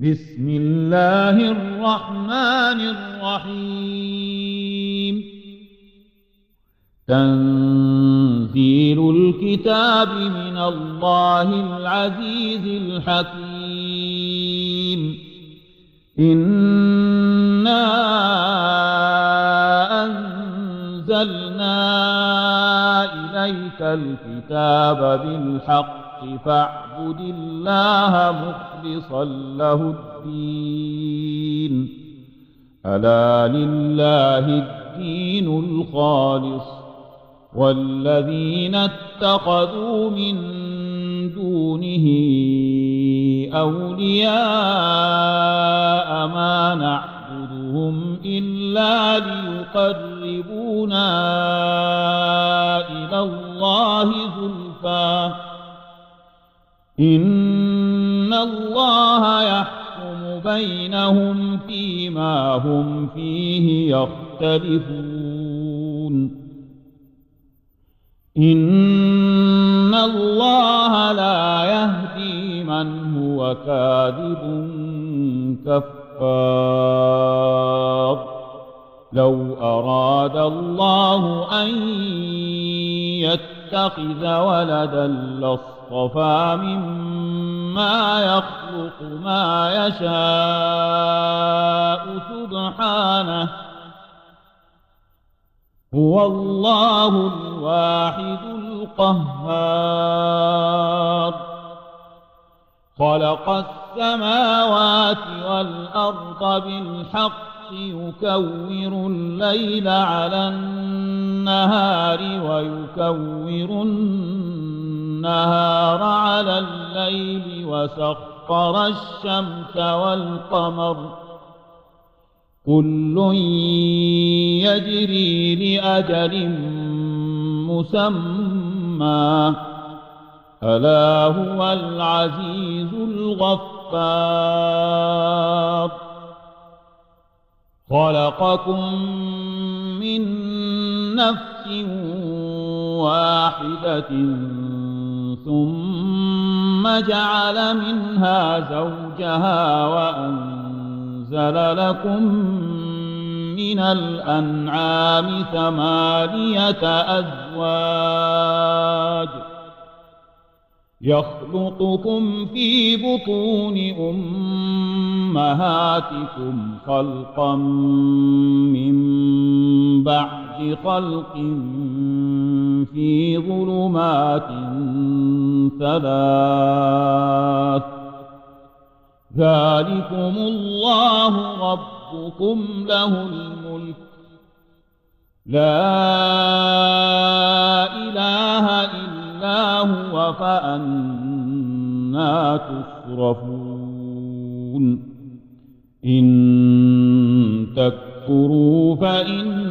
بسم الله الرحمن الرحيم. تنزيل الكتاب من الله العزيز الحكيم. إنا أنزلنا إليك الكتاب بالحق. فاعبد الله مخلصا له الدين. ألا لله الدين الخالص. والذين اتخذوا من دونه أولياء ما نعبدهم إلا ليقربونا إلى الله زلفى. إن الله يحكم بينهم فيما هم فيه يختلفون إن الله لا يهدي من هو كاذب كفار لو أراد الله أن يتخذ ولدا لاصطفى مما يخلق ما يشاء سبحانه هو الله الواحد القهار خلق السماوات والأرض بالحق يكور الليل على النهار ويكور النهار على الليل وسخر الشمس والقمر. كل يجري لأجل مسمى. ألا هو العزيز الغفار. خلقكم من نفس واحدة ثم جعل منها زوجها وأنزل لكم من الأنعام ثمانية أزواج يخلقكم في بطون أمهاتكم خلقا من بعد خلق في ظلمات ثلاث ذلكم الله ربكم له الملك لا إله إلا هو فأنا تصرفون إن تكفروا فإن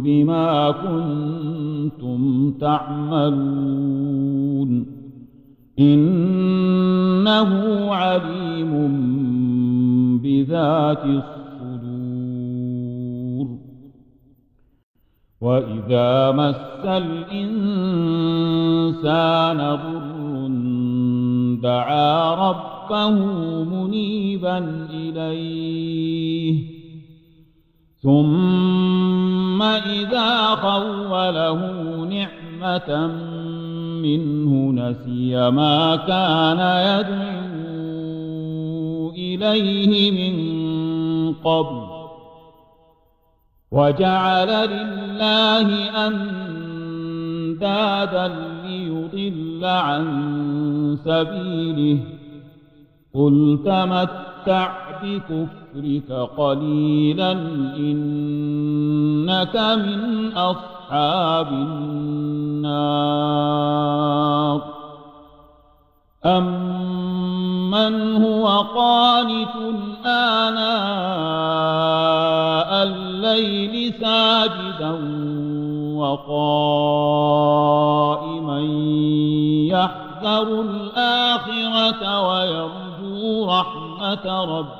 بما كنتم تعملون. إنه عليم بذات الصدور. وإذا مس الإنسان ضر دعا ربه منيبا إليه. ثم إذا خوله نعمة منه نسي ما كان يدعو إليه من قبل وجعل لله أندادا ليضل عن سبيله قل تمتع بكفرك قليلا إنك من أصحاب النار. أمن هو قانت آناء الليل ساجدا وقائما يحذر الآخرة ويرجو رحمة ربه.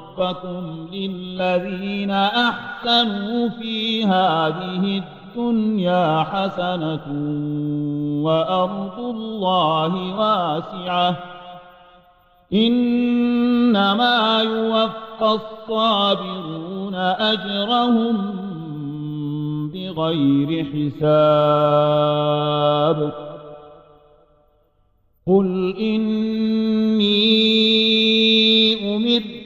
للذين أحسنوا في هذه الدنيا حسنة وأرض الله واسعة إنما يوفى الصابرون أجرهم بغير حساب قل إني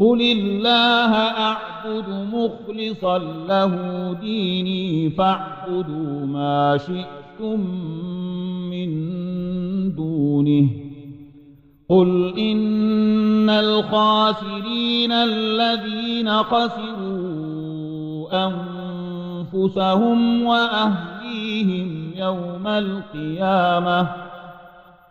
قل الله أعبد مخلصا له ديني فاعبدوا ما شئتم من دونه قل إن الخاسرين الذين خسروا أنفسهم وأهليهم يوم القيامة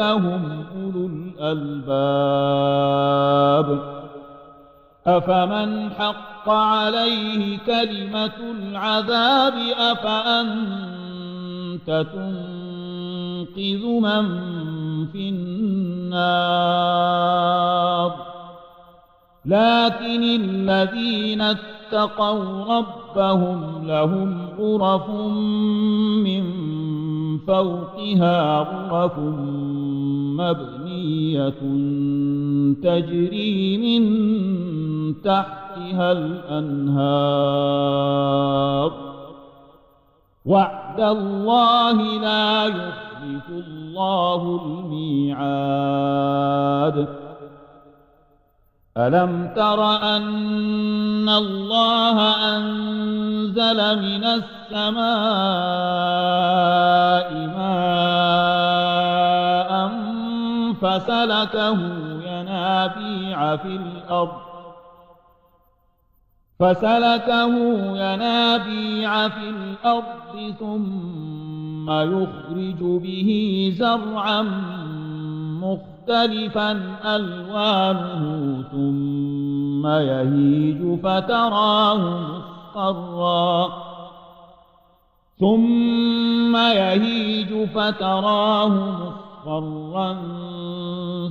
هم أولو الألباب. أفمن حق عليه كلمة العذاب أفأنت تنقذ من في النار؟ لكن الذين اتقوا ربهم لهم غرف من فوقها غرف مبنية تجري من تحتها الأنهار. وعد الله لا يخلف الله الميعاد. ألم تر أن الله أنزل من السماء ماء فسلكه ينابيع في الأرض فسلكه ينابيع في الأرض ثم يخرج به زرعا مختلفا ألوانه ثم يهيج فتراه مصفرا. ثم يهيج فتراه مصفرا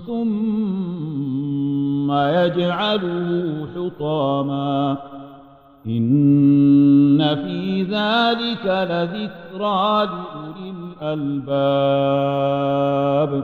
ثم يجعله حطاما. إن في ذلك لذكرى لأولي الألباب.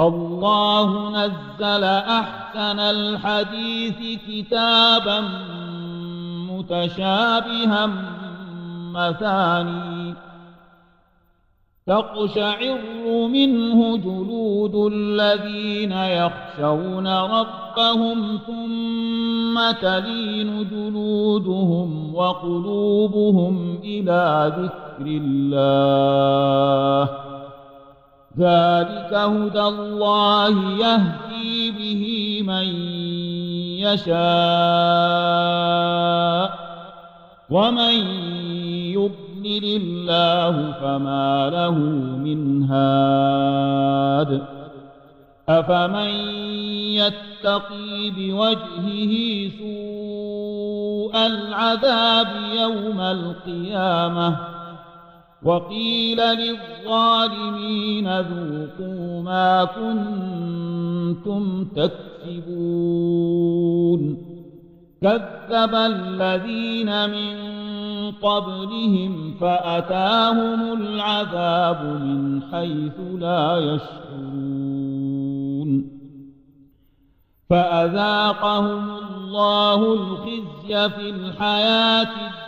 الله نزل أحسن الحديث كتابا متشابها مثاني تقشعر منه جلود الذين يخشون ربهم ثم تلين جلودهم وقلوبهم إلى ذكر الله ذلك هدى الله يهدي به من يشاء ومن يضلل الله فما له من هاد. أفمن يتقي بوجهه سوء العذاب يوم القيامة؟ وقيل للظالمين ذوقوا ما كنتم تكسبون. كذب الذين من قبلهم فأتاهم العذاب من حيث لا يشعرون. فأذاقهم الله الخزي في الحياة الدنيا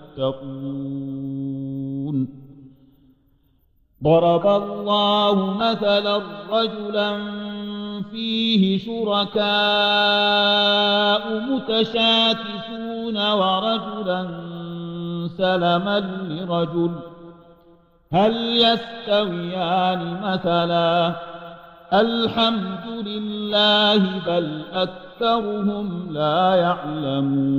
ضرب الله مثلا رجلا فيه شركاء متشاكسون ورجلا سلما لرجل. هل يستويان مثلا؟ الحمد لله بل أكثرهم لا يعلمون.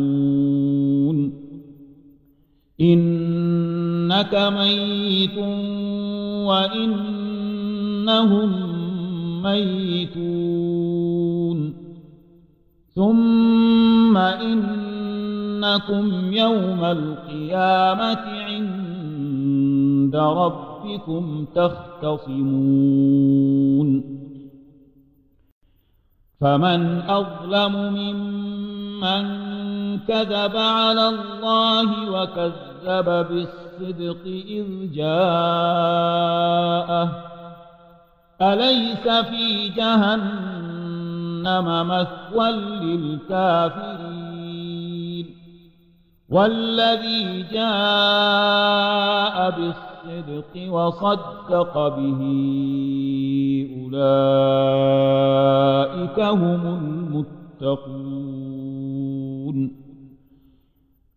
إنك ميت وإنهم ميتون ثم إنكم يوم القيامة عند ربكم تختصمون فمن أظلم ممن كذب على الله وكذب بالصدق إذ جاءه. أليس في جهنم مثوى للكافرين؟ والذي جاء بالصدق وصدق به أولئك هم المتقون.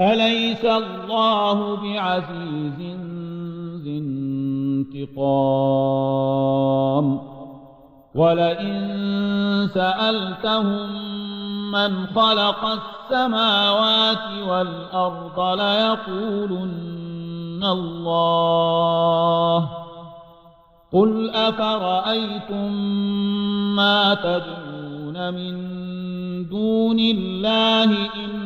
أليس الله بعزيز ذي انتقام؟ ولئن سألتهم من خلق السماوات والأرض ليقولن الله. قل أفرأيتم ما تدعون من دون الله إن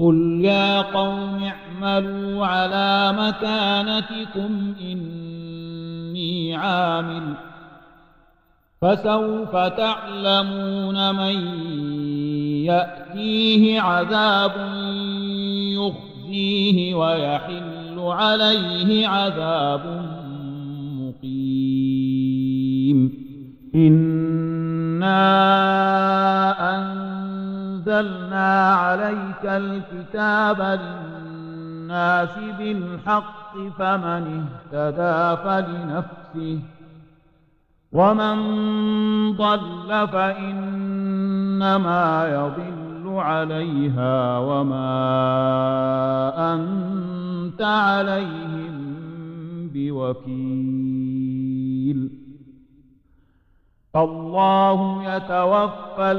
قل يا قوم اعملوا على مكانتكم إني عامل فسوف تعلمون من يأتيه عذاب يخزيه ويحل عليه عذاب مقيم إنا أنزلنا عليك الكتاب للناس بالحق فمن اهتدى فلنفسه ومن ضل فإنما يضل عليها وما أنت عليهم بوكيل الله يتوفى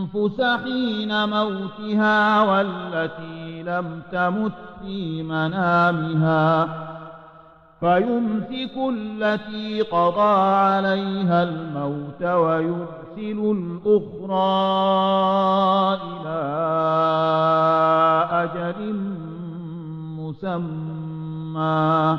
الأنفس حين موتها والتي لم تمت في منامها. فيمسك التي قضى عليها الموت ويرسل الأخرى إلى أجل مسمى.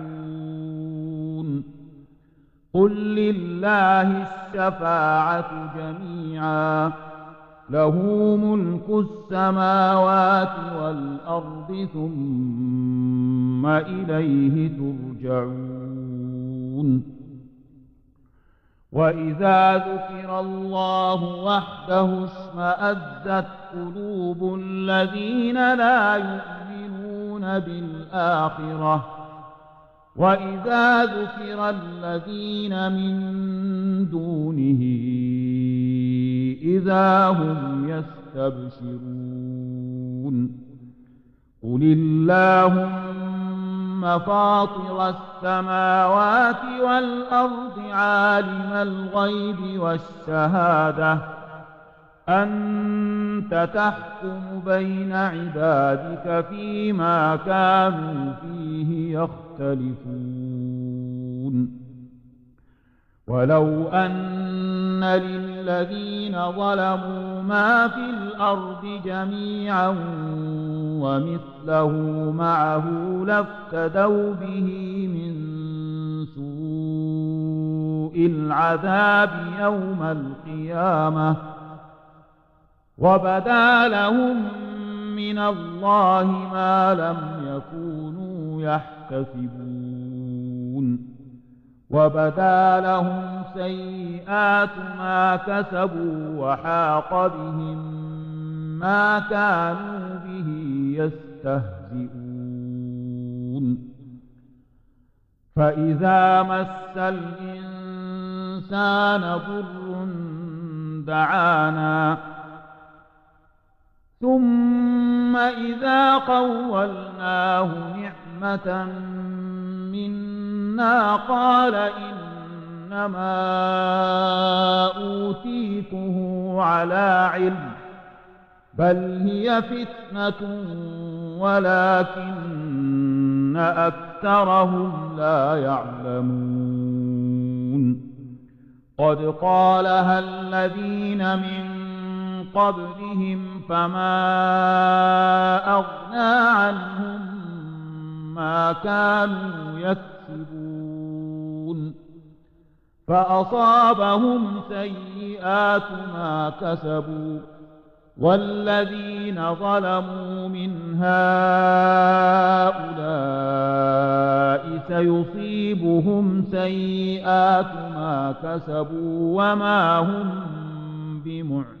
قل لله الشفاعة جميعا له ملك السماوات والأرض ثم إليه ترجعون. وإذا ذكر الله وحده اشمأزت قلوب الذين لا يؤمنون بالآخرة وإذا ذكر الذين من دونه إذا هم يستبشرون قل اللهم فاطر السماوات والأرض عالم الغيب والشهادة أنت تحكم بين عبادك فيما كانوا فيه يختلفون. ولو أن للذين ظلموا ما في الأرض جميعا ومثله معه لافتدوا به من سوء العذاب يوم القيامة وبدا لهم من الله ما لم يكونوا يحتسبون وبدا لهم سيئات ما كسبوا وحاق بهم ما كانوا به يستهزئون فإذا مس الإنسان ضر دعانا ثم إذا قولناه نعمة منا قال إنما أوتيته على علم بل هي فتنة ولكن أكثرهم لا يعلمون. قد قالها الذين من قبلهم فما أغنى عنهم ما كانوا يكسبون. فأصابهم سيئات ما كسبوا. والذين ظلموا من هؤلاء سيصيبهم سيئات ما كسبوا وما هم بمعجزين.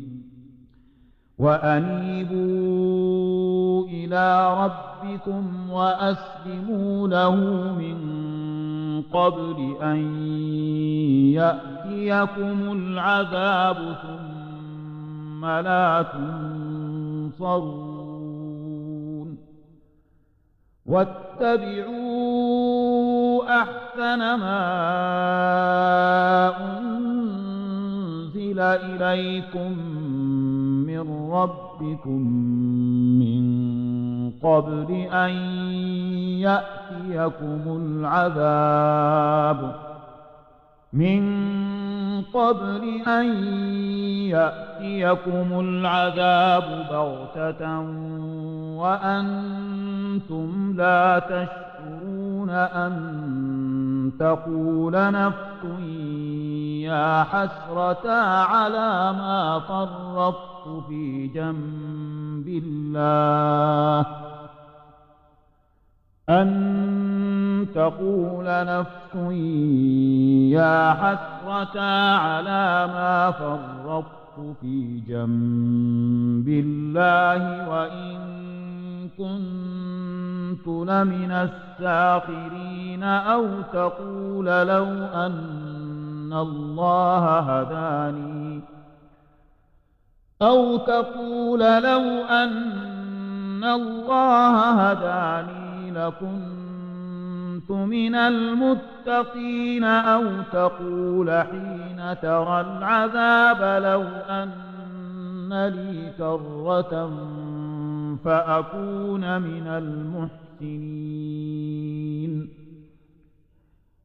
وأنيبوا إلى ربكم وأسلموا له من قبل أن يأتيكم العذاب ثم لا تنصرون. واتبعوا أحسن ما أنزل إليكم من ربكم من قبل أن يأتيكم العذاب من قبل أن يأتيكم العذاب بغتة وأنتم لا تشعرون أن تقول نفس يا حسرة على ما فرطت في جنب الله. أن تقول نفس يا حسرة على ما فرطت في جنب الله وإن كنت لمن الساخرين أو تقول لو أن الله هداني أو تقول لو أن الله هداني لكنت من المتقين أو تقول حين ترى العذاب لو أن لي كرة فأكون من المحسنين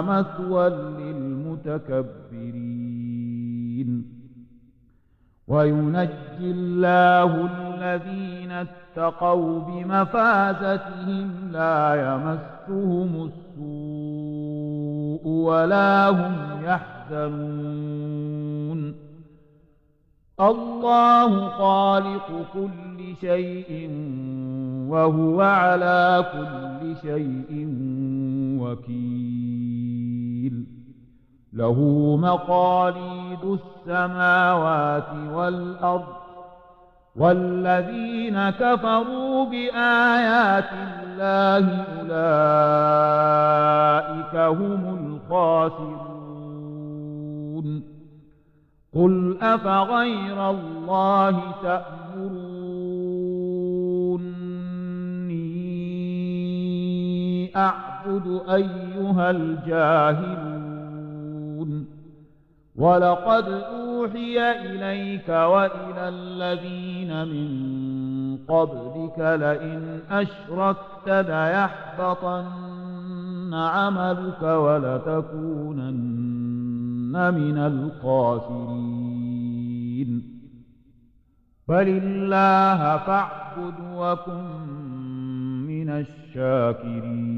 مثوى للمتكبرين وينجي الله الذين اتقوا بمفازتهم لا يمسهم السوء ولا هم يحزنون. الله خالق كل شيء وهو على كل شيء وكيل. له مقاليد السماوات والأرض والذين كفروا بآيات الله أولئك هم الخاسرون. قل أفغير الله تأمروني أعبد أيها الجاهلون. ولقد أوحي إليك وإلى الذين من قبلك لئن أشركت ليحبطن عملك ولتكونن من الخاسرين. فلله فاعبد وكن من الشاكرين.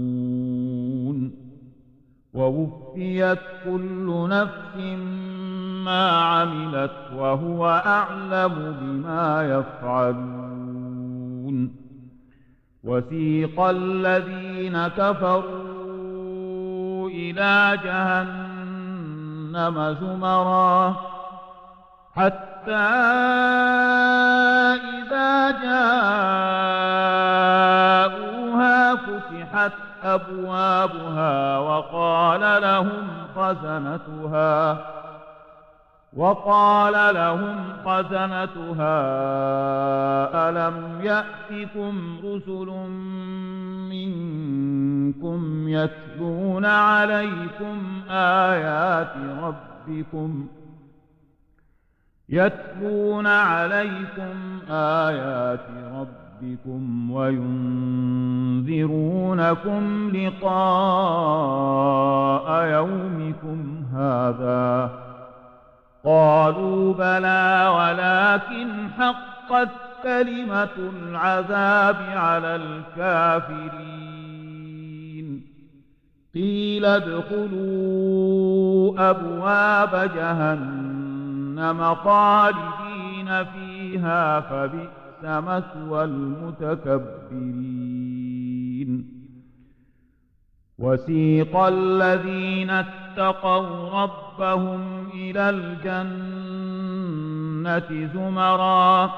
ووفيت كل نفس ما عملت وهو أعلم بما يفعلون. وسيق الذين كفروا إلى جهنم زمرا. حتى إذا جاءوها فتحت أبوابها وقال لهم خزنتها وقال لهم خزنتها ألم يأتكم رسل منكم يتلون عليكم آيات ربكم ۖ يتلون عليكم آيات ربكم؟ وينذرونكم لقاء يومكم هذا. قالوا بلى ولكن حقت كلمة العذاب على الكافرين. قيل ادخلوا أبواب جهنم خالدين فيها فبئس مثوى المتكبرين وسيق الذين اتقوا ربهم إلى الجنة زمرا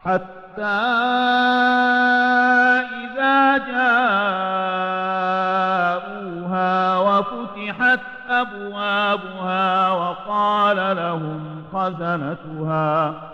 حتى إذا جاءوها وفتحت أبوابها وقال لهم خزنتها.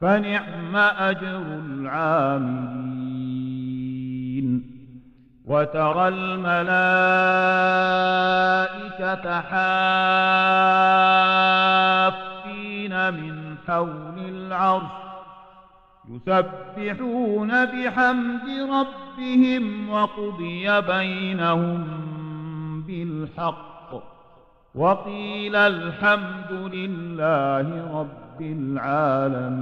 فنعم أجر العاملين. وترى الملائكة حافين من حول العرش يسبحون بحمد ربهم وقضي بينهم بالحق. وقيل الحمد لله رب العالمين.